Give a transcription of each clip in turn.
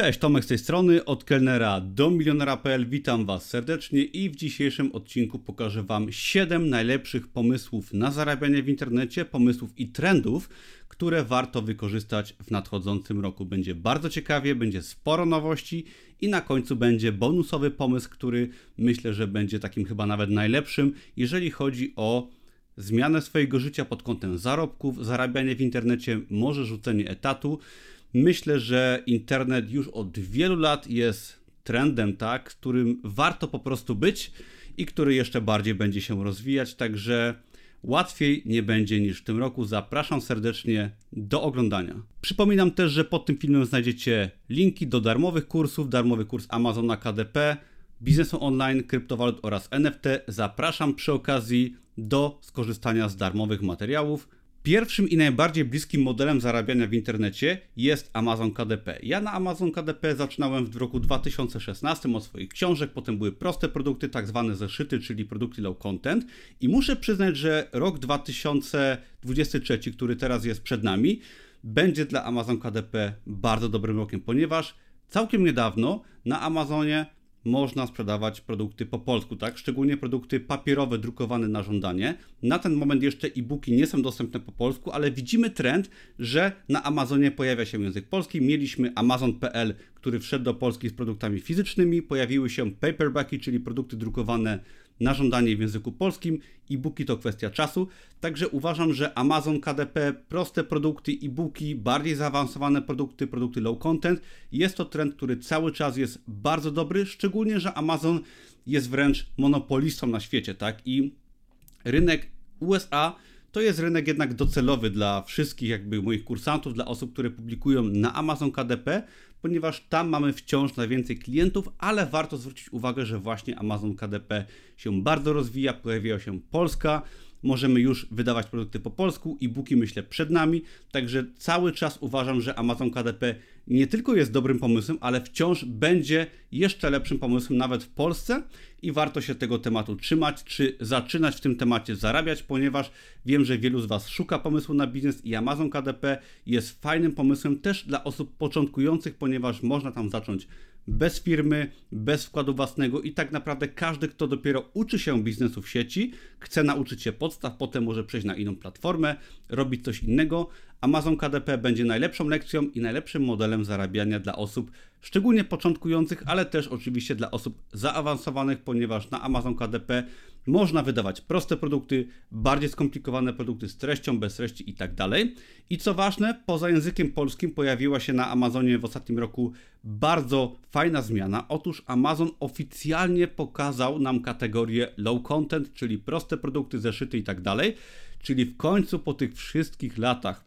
Cześć, Tomek z tej strony, od kelnera do milionera.pl. Witam Was serdecznie i w dzisiejszym odcinku pokażę Wam 7 najlepszych pomysłów na zarabianie w internecie, pomysłów i trendów, które warto wykorzystać w nadchodzącym roku. Będzie bardzo ciekawie, będzie sporo nowości i na końcu będzie bonusowy pomysł, który myślę, że będzie takim chyba nawet najlepszym, jeżeli chodzi o zmianę swojego życia pod kątem zarobków, zarabianie w internecie, może rzucenie etatu. Myślę, że internet już od wielu lat jest trendem, tak, którym warto po prostu być i który jeszcze bardziej będzie się rozwijać, także łatwiej nie będzie niż w tym roku. Zapraszam serdecznie do oglądania. Przypominam też, że pod tym filmem znajdziecie linki do darmowych kursów, darmowy kurs Amazona KDP, biznesu online, kryptowalut oraz NFT. Zapraszam przy okazji do skorzystania z darmowych materiałów. Pierwszym i najbardziej bliskim modelem zarabiania w internecie jest Amazon KDP. Ja na Amazon KDP zaczynałem w roku 2016 od swoich książek, potem były proste produkty, tak zwane zeszyty, czyli produkty low content i muszę przyznać, że rok 2023, który teraz jest przed nami, będzie dla Amazon KDP bardzo dobrym rokiem, ponieważ całkiem niedawno na Amazonie można sprzedawać produkty po polsku, tak? Szczególnie produkty papierowe, drukowane na żądanie. Na ten moment jeszcze e-booki nie są dostępne po polsku, ale widzimy trend, że na Amazonie pojawia się język polski. Mieliśmy Amazon.pl, który wszedł do Polski z produktami fizycznymi, pojawiły się paperbacki, czyli produkty drukowane na żądanie w języku polskim. E-booki to kwestia czasu, także uważam, że Amazon KDP, proste produkty, e-booki, bardziej zaawansowane produkty, produkty low content, jest to trend, który cały czas jest bardzo dobry, szczególnie, że Amazon jest wręcz monopolistą na świecie, tak? I rynek USA to jest rynek jednak docelowy dla wszystkich jakby moich kursantów, dla osób, które publikują na Amazon KDP, ponieważ tam mamy wciąż najwięcej klientów, ale warto zwrócić uwagę, że właśnie Amazon KDP się bardzo rozwija, pojawiła się Polska, możemy już wydawać produkty po polsku, e-booki myślę przed nami, także cały czas uważam, że Amazon KDP nie tylko jest dobrym pomysłem, ale wciąż będzie jeszcze lepszym pomysłem nawet w Polsce. I warto się tego tematu trzymać, czy zaczynać w tym temacie zarabiać, ponieważ wiem, że wielu z Was szuka pomysłu na biznes i Amazon KDP jest fajnym pomysłem też dla osób początkujących, ponieważ można tam zacząć bez firmy, bez wkładu własnego i tak naprawdę każdy, kto dopiero uczy się biznesu w sieci, chce nauczyć się podstaw, potem może przejść na inną platformę, robić coś innego. Amazon KDP będzie najlepszą lekcją i najlepszym modelem zarabiania dla osób szczególnie początkujących, ale też oczywiście dla osób zaawansowanych, ponieważ na Amazon KDP można wydawać proste produkty, bardziej skomplikowane produkty z treścią, bez treści i tak dalej. I co ważne, poza językiem polskim pojawiła się na Amazonie w ostatnim roku bardzo fajna zmiana. Otóż Amazon oficjalnie pokazał nam kategorię low content, czyli proste produkty, zeszyty i tak dalej. Czyli w końcu po tych wszystkich latach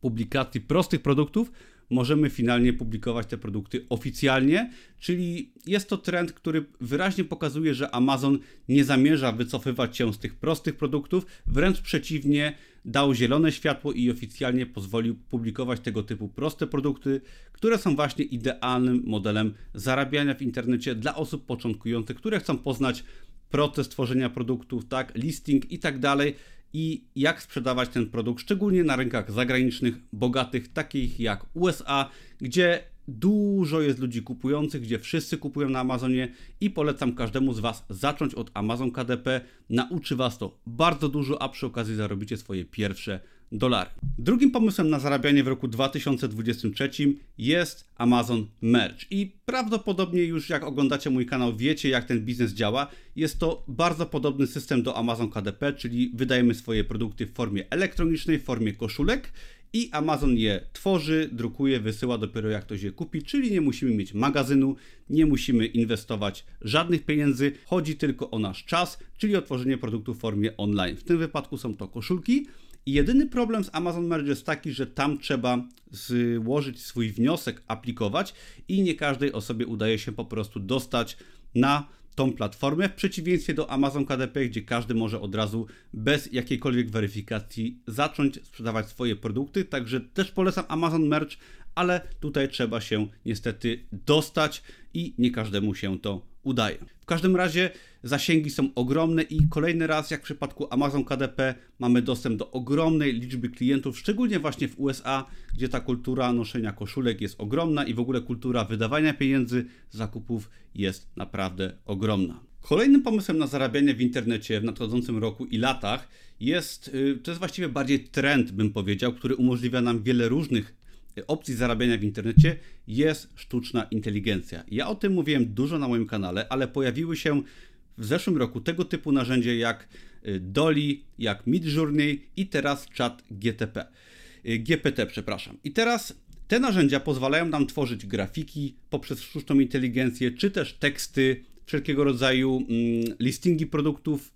publikacji prostych produktów możemy finalnie publikować te produkty oficjalnie, czyli jest to trend, który wyraźnie pokazuje, że Amazon nie zamierza wycofywać się z tych prostych produktów, wręcz przeciwnie, dał zielone światło i oficjalnie pozwolił publikować tego typu proste produkty, które są właśnie idealnym modelem zarabiania w internecie dla osób początkujących, które chcą poznać proces tworzenia produktów, tak, listing i tak dalej i jak sprzedawać ten produkt, szczególnie na rynkach zagranicznych, bogatych, takich jak USA, gdzie dużo jest ludzi kupujących, gdzie wszyscy kupują na Amazonie i polecam każdemu z Was zacząć od Amazon KDP. Nauczy Was to bardzo dużo, a przy okazji zarobicie swoje pierwsze dolary. Drugim pomysłem na zarabianie w roku 2023 jest Amazon Merch. I prawdopodobnie już jak oglądacie mój kanał, wiecie jak ten biznes działa. Jest to bardzo podobny system do Amazon KDP, czyli wydajemy swoje produkty w formie elektronicznej, w formie koszulek i Amazon je tworzy, drukuje, wysyła dopiero jak ktoś je kupi, czyli nie musimy mieć magazynu, nie musimy inwestować żadnych pieniędzy, chodzi tylko o nasz czas, czyli o tworzenie produktu w formie online. W tym wypadku są to koszulki. I jedyny problem z Amazon Merge jest taki, że tam trzeba złożyć swój wniosek, aplikować i nie każdej osobie udaje się po prostu dostać na tą platformę, w przeciwieństwie do Amazon KDP, gdzie każdy może od razu bez jakiejkolwiek weryfikacji zacząć sprzedawać swoje produkty. Także też polecam Amazon Merch, ale tutaj trzeba się niestety dostać i nie każdemu się to udaje. W każdym razie zasięgi są ogromne i kolejny raz, jak w przypadku Amazon KDP, mamy dostęp do ogromnej liczby klientów, szczególnie właśnie w USA, gdzie ta kultura noszenia koszulek jest ogromna i w ogóle kultura wydawania pieniędzy, zakupów jest naprawdę ogromna. Kolejnym pomysłem na zarabianie w internecie w nadchodzącym roku i latach jest, y, to jest właściwie bardziej trend, bym powiedział, który umożliwia nam wiele różnych opcji zarabiania w internecie, jest sztuczna inteligencja. Ja o tym mówiłem dużo na moim kanale, ale pojawiły się w zeszłym roku tego typu narzędzia jak y, Dolly, jak Midjourney i teraz Chat GTP. GPT, przepraszam. I teraz te narzędzia pozwalają nam tworzyć grafiki poprzez sztuczną inteligencję, czy też teksty, wszelkiego rodzaju mm, listingi produktów.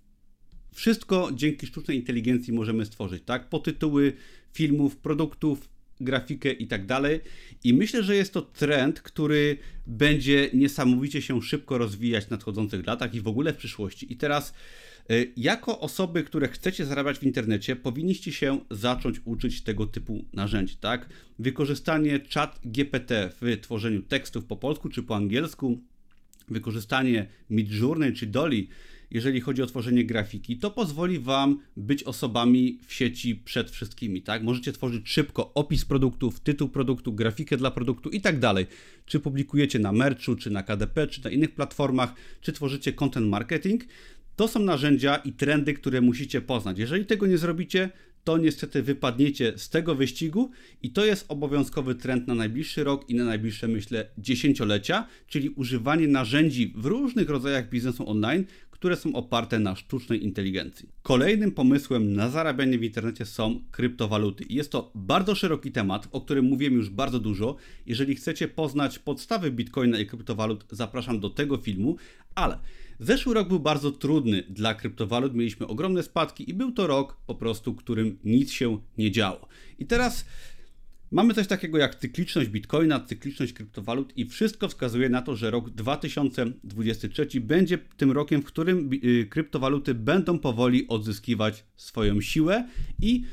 Wszystko dzięki sztucznej inteligencji możemy stworzyć, tak? Potytuły filmów, produktów, grafikę i tak dalej. I myślę, że jest to trend, który będzie niesamowicie się szybko rozwijać w nadchodzących latach i w ogóle w przyszłości. I teraz y, jako osoby, które chcecie zarabiać w internecie, powinniście się zacząć uczyć tego typu narzędzi, tak? Wykorzystanie chat GPT w tworzeniu tekstów po polsku czy po angielsku, wykorzystanie Midjourney czy Dolly, jeżeli chodzi o tworzenie grafiki, to pozwoli Wam być osobami w sieci przed wszystkimi, tak? Możecie tworzyć szybko opis produktów, tytuł produktu, grafikę dla produktu i tak dalej. Czy publikujecie na Merchu, czy na KDP, czy na innych platformach, czy tworzycie content marketing, to są narzędzia i trendy, które musicie poznać. Jeżeli tego nie zrobicie, to niestety wypadniecie z tego wyścigu i to jest obowiązkowy trend na najbliższy rok i na najbliższe, myślę, dziesięciolecia, czyli używanie narzędzi w różnych rodzajach biznesu online, które są oparte na sztucznej inteligencji. Kolejnym pomysłem na zarabianie w internecie są kryptowaluty. Jest to bardzo szeroki temat, o którym mówiłem już bardzo dużo. Jeżeli chcecie poznać podstawy bitcoina i kryptowalut, zapraszam do tego filmu, ale Zeszły rok był bardzo trudny dla kryptowalut, mieliśmy ogromne spadki i był to rok po prostu, którym nic się nie działo. I teraz mamy coś takiego jak cykliczność bitcoina, cykliczność kryptowalut i wszystko wskazuje na to, że rok 2023 będzie tym rokiem, w którym y, kryptowaluty będą powoli odzyskiwać swoją siłę i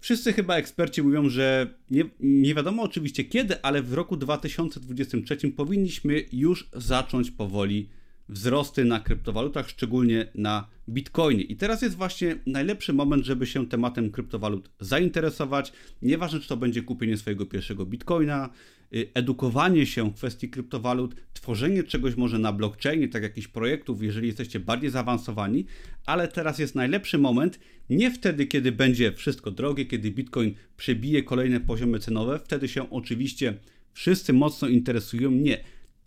Wszyscy chyba eksperci mówią, że nie, nie, wiadomo oczywiście kiedy, ale w roku 2023 powinniśmy już zacząć powoli wzrosty na kryptowalutach, szczególnie na Bitcoinie. I teraz jest właśnie najlepszy moment, żeby się tematem kryptowalut zainteresować. Nieważne, czy to będzie kupienie swojego pierwszego Bitcoina, y, edukowanie się w kwestii kryptowalut, tworzenie czegoś może na blockchainie, tak jakichś projektów, jeżeli jesteście bardziej zaawansowani, ale teraz jest najlepszy moment, nie wtedy, kiedy będzie wszystko drogie, kiedy Bitcoin przebije kolejne poziomy cenowe, wtedy się oczywiście wszyscy mocno interesują. Nie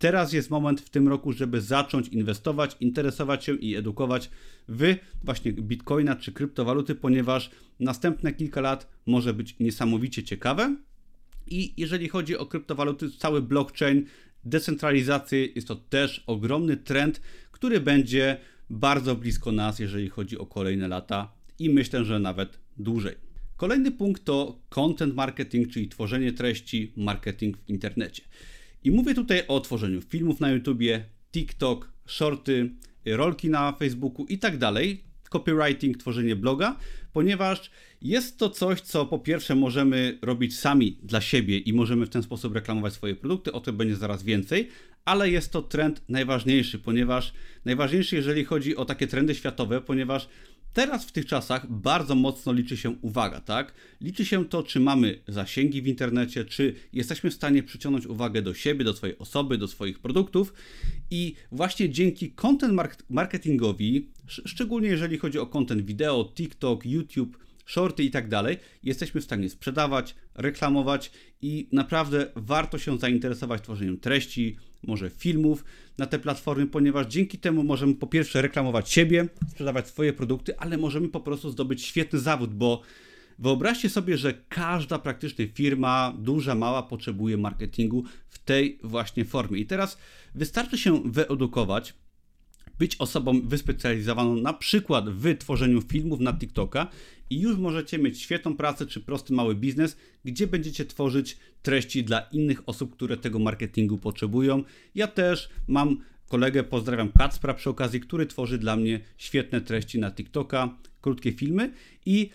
Teraz jest moment w tym roku, żeby zacząć inwestować, interesować się i edukować w właśnie bitcoina czy kryptowaluty, ponieważ następne kilka lat może być niesamowicie ciekawe. I jeżeli chodzi o kryptowaluty, cały blockchain, decentralizację, jest to też ogromny trend, który będzie bardzo blisko nas, jeżeli chodzi o kolejne lata i myślę, że nawet dłużej. Kolejny punkt to content marketing, czyli tworzenie treści, marketing w internecie. I mówię tutaj o tworzeniu filmów na YouTubie, TikTok, shorty, rolki na Facebooku i tak dalej, copywriting, tworzenie bloga, ponieważ jest to coś, co po pierwsze możemy robić sami dla siebie i możemy w ten sposób reklamować swoje produkty, o tym będzie zaraz więcej, ale jest to trend najważniejszy, ponieważ najważniejszy, jeżeli chodzi o takie trendy światowe, ponieważ Teraz w tych czasach bardzo mocno liczy się uwaga, tak? Liczy się to, czy mamy zasięgi w internecie, czy jesteśmy w stanie przyciągnąć uwagę do siebie, do swojej osoby, do swoich produktów. I właśnie dzięki content marketingowi, szczególnie jeżeli chodzi o content wideo, TikTok, YouTube, shorty i tak dalej, jesteśmy w stanie sprzedawać, reklamować i naprawdę warto się zainteresować tworzeniem treści, może filmów na te platformy, ponieważ dzięki temu możemy po pierwsze reklamować siebie, sprzedawać swoje produkty, ale możemy po prostu zdobyć świetny zawód, bo wyobraźcie sobie, że każda praktycznie firma, duża, mała, potrzebuje marketingu w tej właśnie formie. I teraz wystarczy się wyedukować, być osobą wyspecjalizowaną na przykład w tworzeniu filmów na TikToka i już możecie mieć świetną pracę czy prosty mały biznes, gdzie będziecie tworzyć treści dla innych osób, które tego marketingu potrzebują. Ja też mam kolegę, pozdrawiam Kacpra przy okazji, który tworzy dla mnie świetne treści na TikToka, krótkie filmy i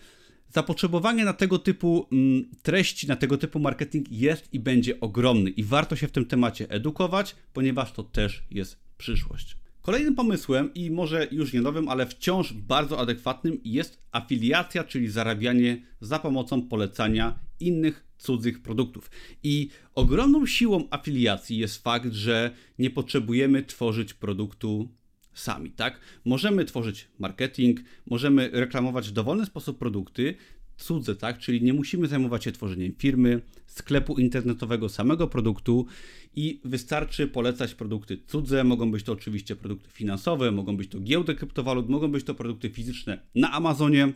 zapotrzebowanie na tego typu mm, treści, na tego typu marketing jest i będzie ogromny i warto się w tym temacie edukować, ponieważ to też jest przyszłość. Kolejnym pomysłem i może już nie nowym, ale wciąż bardzo adekwatnym jest afiliacja, czyli zarabianie za pomocą polecania innych cudzych produktów. I ogromną siłą afiliacji jest fakt, że nie potrzebujemy tworzyć produktu sami, tak? Możemy tworzyć marketing, możemy reklamować w dowolny sposób produkty, cudze, tak? Czyli nie musimy zajmować się tworzeniem firmy, sklepu internetowego, samego produktu i wystarczy polecać produkty cudze. Mogą być to oczywiście produkty finansowe, mogą być to giełdy kryptowalut, mogą być to produkty fizyczne na Amazonie.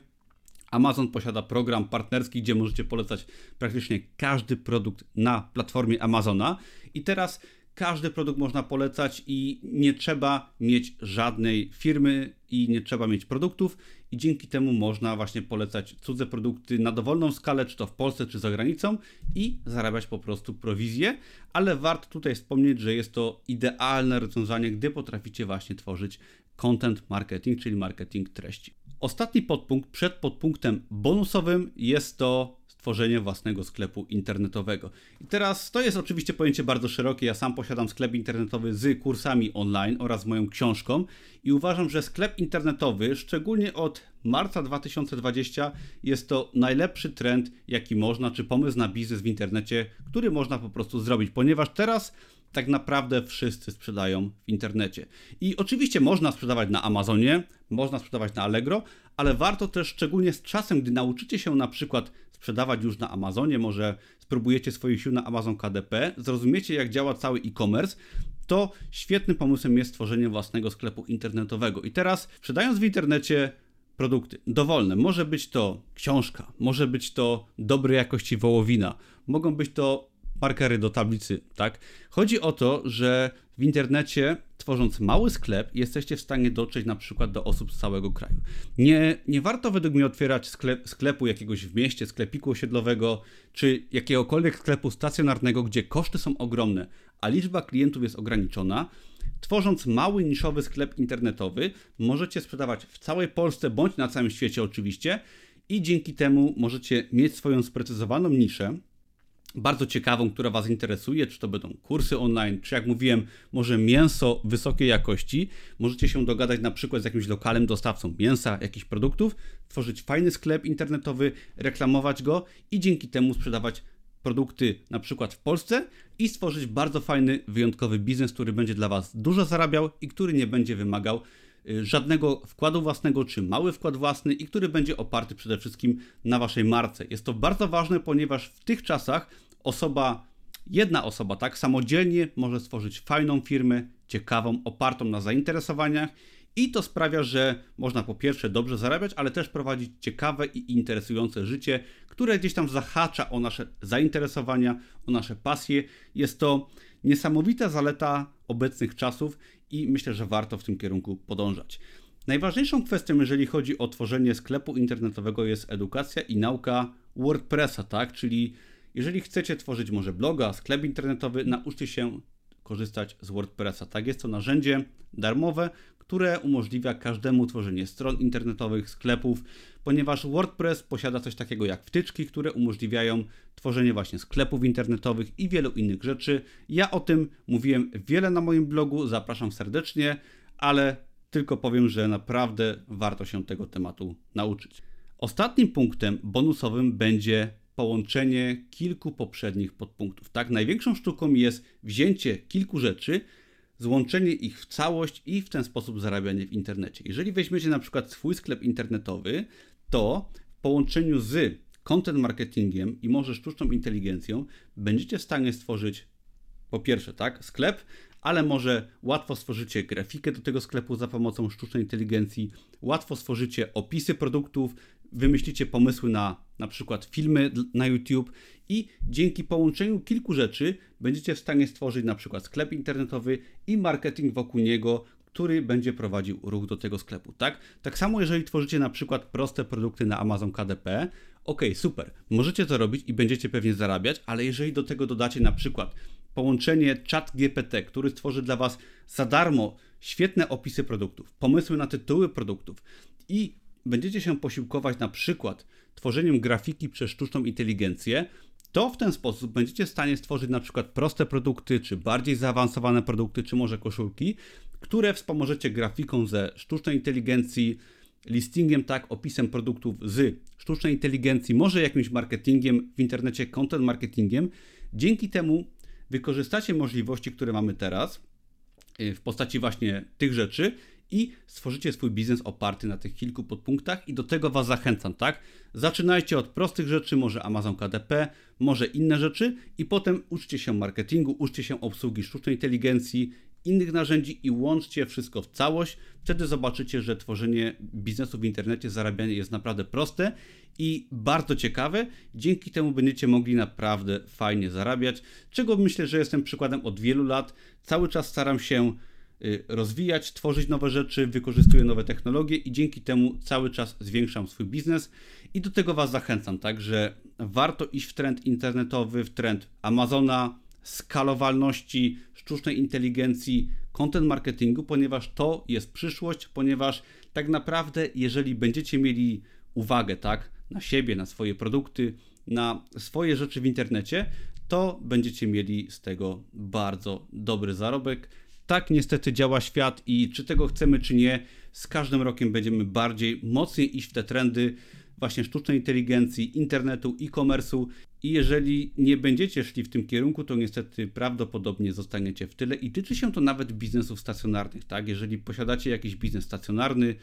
Amazon posiada program partnerski, gdzie możecie polecać praktycznie każdy produkt na platformie Amazona. I teraz każdy produkt można polecać i nie trzeba mieć żadnej firmy i nie trzeba mieć produktów i dzięki temu można właśnie polecać cudze produkty na dowolną skalę, czy to w Polsce, czy za granicą i zarabiać po prostu prowizję, ale warto tutaj wspomnieć, że jest to idealne rozwiązanie, gdy potraficie właśnie tworzyć content marketing, czyli marketing treści. Ostatni podpunkt przed podpunktem bonusowym jest to tworzenie własnego sklepu internetowego. I teraz to jest oczywiście pojęcie bardzo szerokie. Ja sam posiadam sklep internetowy z kursami online oraz moją książką i uważam, że sklep internetowy, szczególnie od marca 2020, jest to najlepszy trend, jaki można, czy pomysł na biznes w internecie, który można po prostu zrobić, ponieważ teraz tak naprawdę wszyscy sprzedają w internecie. I oczywiście można sprzedawać na Amazonie, można sprzedawać na Allegro, ale warto też szczególnie z czasem, gdy nauczycie się na przykład sprzedawać już na Amazonie, może spróbujecie swoich sił na Amazon KDP, zrozumiecie jak działa cały e-commerce, to świetnym pomysłem jest stworzenie własnego sklepu internetowego. I teraz sprzedając w internecie produkty dowolne, może być to książka, może być to dobrej jakości wołowina, mogą być to markery do tablicy, tak? Chodzi o to, że w internecie, tworząc mały sklep, jesteście w stanie dotrzeć na przykład do osób z całego kraju. Nie, nie warto według mnie otwierać sklep, sklepu jakiegoś w mieście, sklepiku osiedlowego, czy jakiegokolwiek sklepu stacjonarnego, gdzie koszty są ogromne, a liczba klientów jest ograniczona. Tworząc mały, niszowy sklep internetowy, możecie sprzedawać w całej Polsce bądź na całym świecie oczywiście i dzięki temu możecie mieć swoją sprecyzowaną niszę, bardzo ciekawą, która Was interesuje, czy to będą kursy online, czy jak mówiłem, może mięso wysokiej jakości. Możecie się dogadać na przykład z jakimś lokalnym dostawcą mięsa, jakichś produktów, tworzyć fajny sklep internetowy, reklamować go i dzięki temu sprzedawać produkty na przykład w Polsce i stworzyć bardzo fajny, wyjątkowy biznes, który będzie dla Was dużo zarabiał i który nie będzie wymagał żadnego wkładu własnego czy mały wkład własny i który będzie oparty przede wszystkim na Waszej marce. Jest to bardzo ważne, ponieważ w tych czasach osoba, jedna osoba, tak, samodzielnie może stworzyć fajną firmę, ciekawą, opartą na zainteresowaniach i to sprawia, że można po pierwsze dobrze zarabiać, ale też prowadzić ciekawe i interesujące życie, które gdzieś tam zahacza o nasze zainteresowania, o nasze pasje. Jest to niesamowita zaleta obecnych czasów i myślę, że warto w tym kierunku podążać. Najważniejszą kwestią, jeżeli chodzi o tworzenie sklepu internetowego, jest edukacja i nauka WordPressa, tak? Czyli jeżeli chcecie tworzyć może bloga, sklep internetowy, nauczcie się korzystać z WordPressa. Tak, jest to narzędzie darmowe, które umożliwia każdemu tworzenie stron internetowych, sklepów, ponieważ WordPress posiada coś takiego jak wtyczki, które umożliwiają tworzenie właśnie sklepów internetowych i wielu innych rzeczy. Ja o tym mówiłem wiele na moim blogu, zapraszam serdecznie, ale tylko powiem, że naprawdę warto się tego tematu nauczyć. Ostatnim punktem bonusowym będzie połączenie kilku poprzednich podpunktów. Tak, największą sztuką jest wzięcie kilku rzeczy, złączenie ich w całość i w ten sposób zarabianie w internecie. Jeżeli weźmiecie na przykład swój sklep internetowy, to w połączeniu z content marketingiem i może sztuczną inteligencją będziecie w stanie stworzyć po pierwsze, tak, sklep, ale może łatwo stworzycie grafikę do tego sklepu za pomocą sztucznej inteligencji, łatwo stworzycie opisy produktów, wymyślicie pomysły na na przykład filmy na YouTube i dzięki połączeniu kilku rzeczy będziecie w stanie stworzyć na przykład sklep internetowy i marketing wokół niego, który będzie prowadził ruch do tego sklepu, tak? Tak samo jeżeli tworzycie na przykład proste produkty na Amazon KDP, ok, super, możecie to robić i będziecie pewnie zarabiać, ale jeżeli do tego dodacie na przykład połączenie chat GPT, który stworzy dla Was za darmo świetne opisy produktów, pomysły na tytuły produktów i będziecie się posiłkować na przykład tworzeniem grafiki przez sztuczną inteligencję, to w ten sposób będziecie w stanie stworzyć na przykład proste produkty, czy bardziej zaawansowane produkty, czy może koszulki, które wspomożecie grafiką ze sztucznej inteligencji, listingiem, tak, opisem produktów z sztucznej inteligencji, może jakimś marketingiem w internecie, content marketingiem. Dzięki temu wykorzystacie możliwości, które mamy teraz y, w postaci właśnie tych rzeczy i stworzycie swój biznes oparty na tych kilku podpunktach i do tego Was zachęcam, tak? Zaczynajcie od prostych rzeczy, może Amazon KDP, może inne rzeczy i potem uczcie się marketingu, uczcie się obsługi sztucznej inteligencji, innych narzędzi i łączcie wszystko w całość. Wtedy zobaczycie, że tworzenie biznesu w internecie, zarabianie jest naprawdę proste i bardzo ciekawe. Dzięki temu będziecie mogli naprawdę fajnie zarabiać, czego myślę, że jestem przykładem od wielu lat. Cały czas staram się rozwijać, tworzyć nowe rzeczy, wykorzystuję nowe technologie i dzięki temu cały czas zwiększam swój biznes i do tego Was zachęcam, tak, że warto iść w trend internetowy, w trend Amazona, skalowalności, sztucznej inteligencji, content marketingu, ponieważ to jest przyszłość, ponieważ tak naprawdę, jeżeli będziecie mieli uwagę, tak, na siebie, na swoje produkty, na swoje rzeczy w internecie, to będziecie mieli z tego bardzo dobry zarobek. Tak niestety działa świat i czy tego chcemy, czy nie, z każdym rokiem będziemy bardziej, mocniej iść w te trendy właśnie sztucznej inteligencji, internetu, e-commerce'u i jeżeli nie będziecie szli w tym kierunku, to niestety prawdopodobnie zostaniecie w tyle i tyczy się to nawet biznesów stacjonarnych, tak? Jeżeli posiadacie jakiś biznes stacjonarny,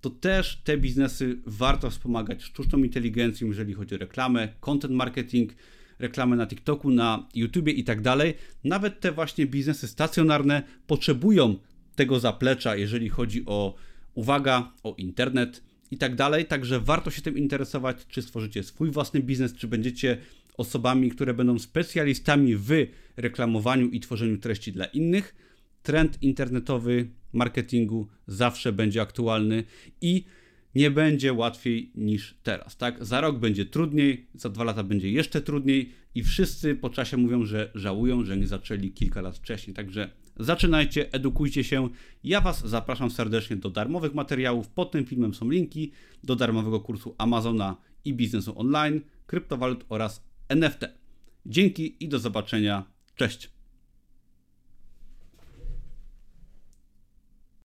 to też te biznesy warto wspomagać sztuczną inteligencją, jeżeli chodzi o reklamę, content marketing, reklamę na TikToku, na YouTubie i tak dalej. Nawet te właśnie biznesy stacjonarne potrzebują tego zaplecza, jeżeli chodzi o uwaga, o internet i tak dalej. Także warto się tym interesować, czy stworzycie swój własny biznes, czy będziecie osobami, które będą specjalistami w reklamowaniu i tworzeniu treści dla innych. Trend internetowy marketingu zawsze będzie aktualny i nie będzie łatwiej niż teraz, tak? Za rok będzie trudniej, za dwa lata będzie jeszcze trudniej i wszyscy po czasie mówią, że żałują, że nie zaczęli kilka lat wcześniej. Także zaczynajcie, edukujcie się. Ja Was zapraszam serdecznie do darmowych materiałów. Pod tym filmem są linki do darmowego kursu Amazona i biznesu online, kryptowalut oraz NFT. Dzięki i do zobaczenia. Cześć.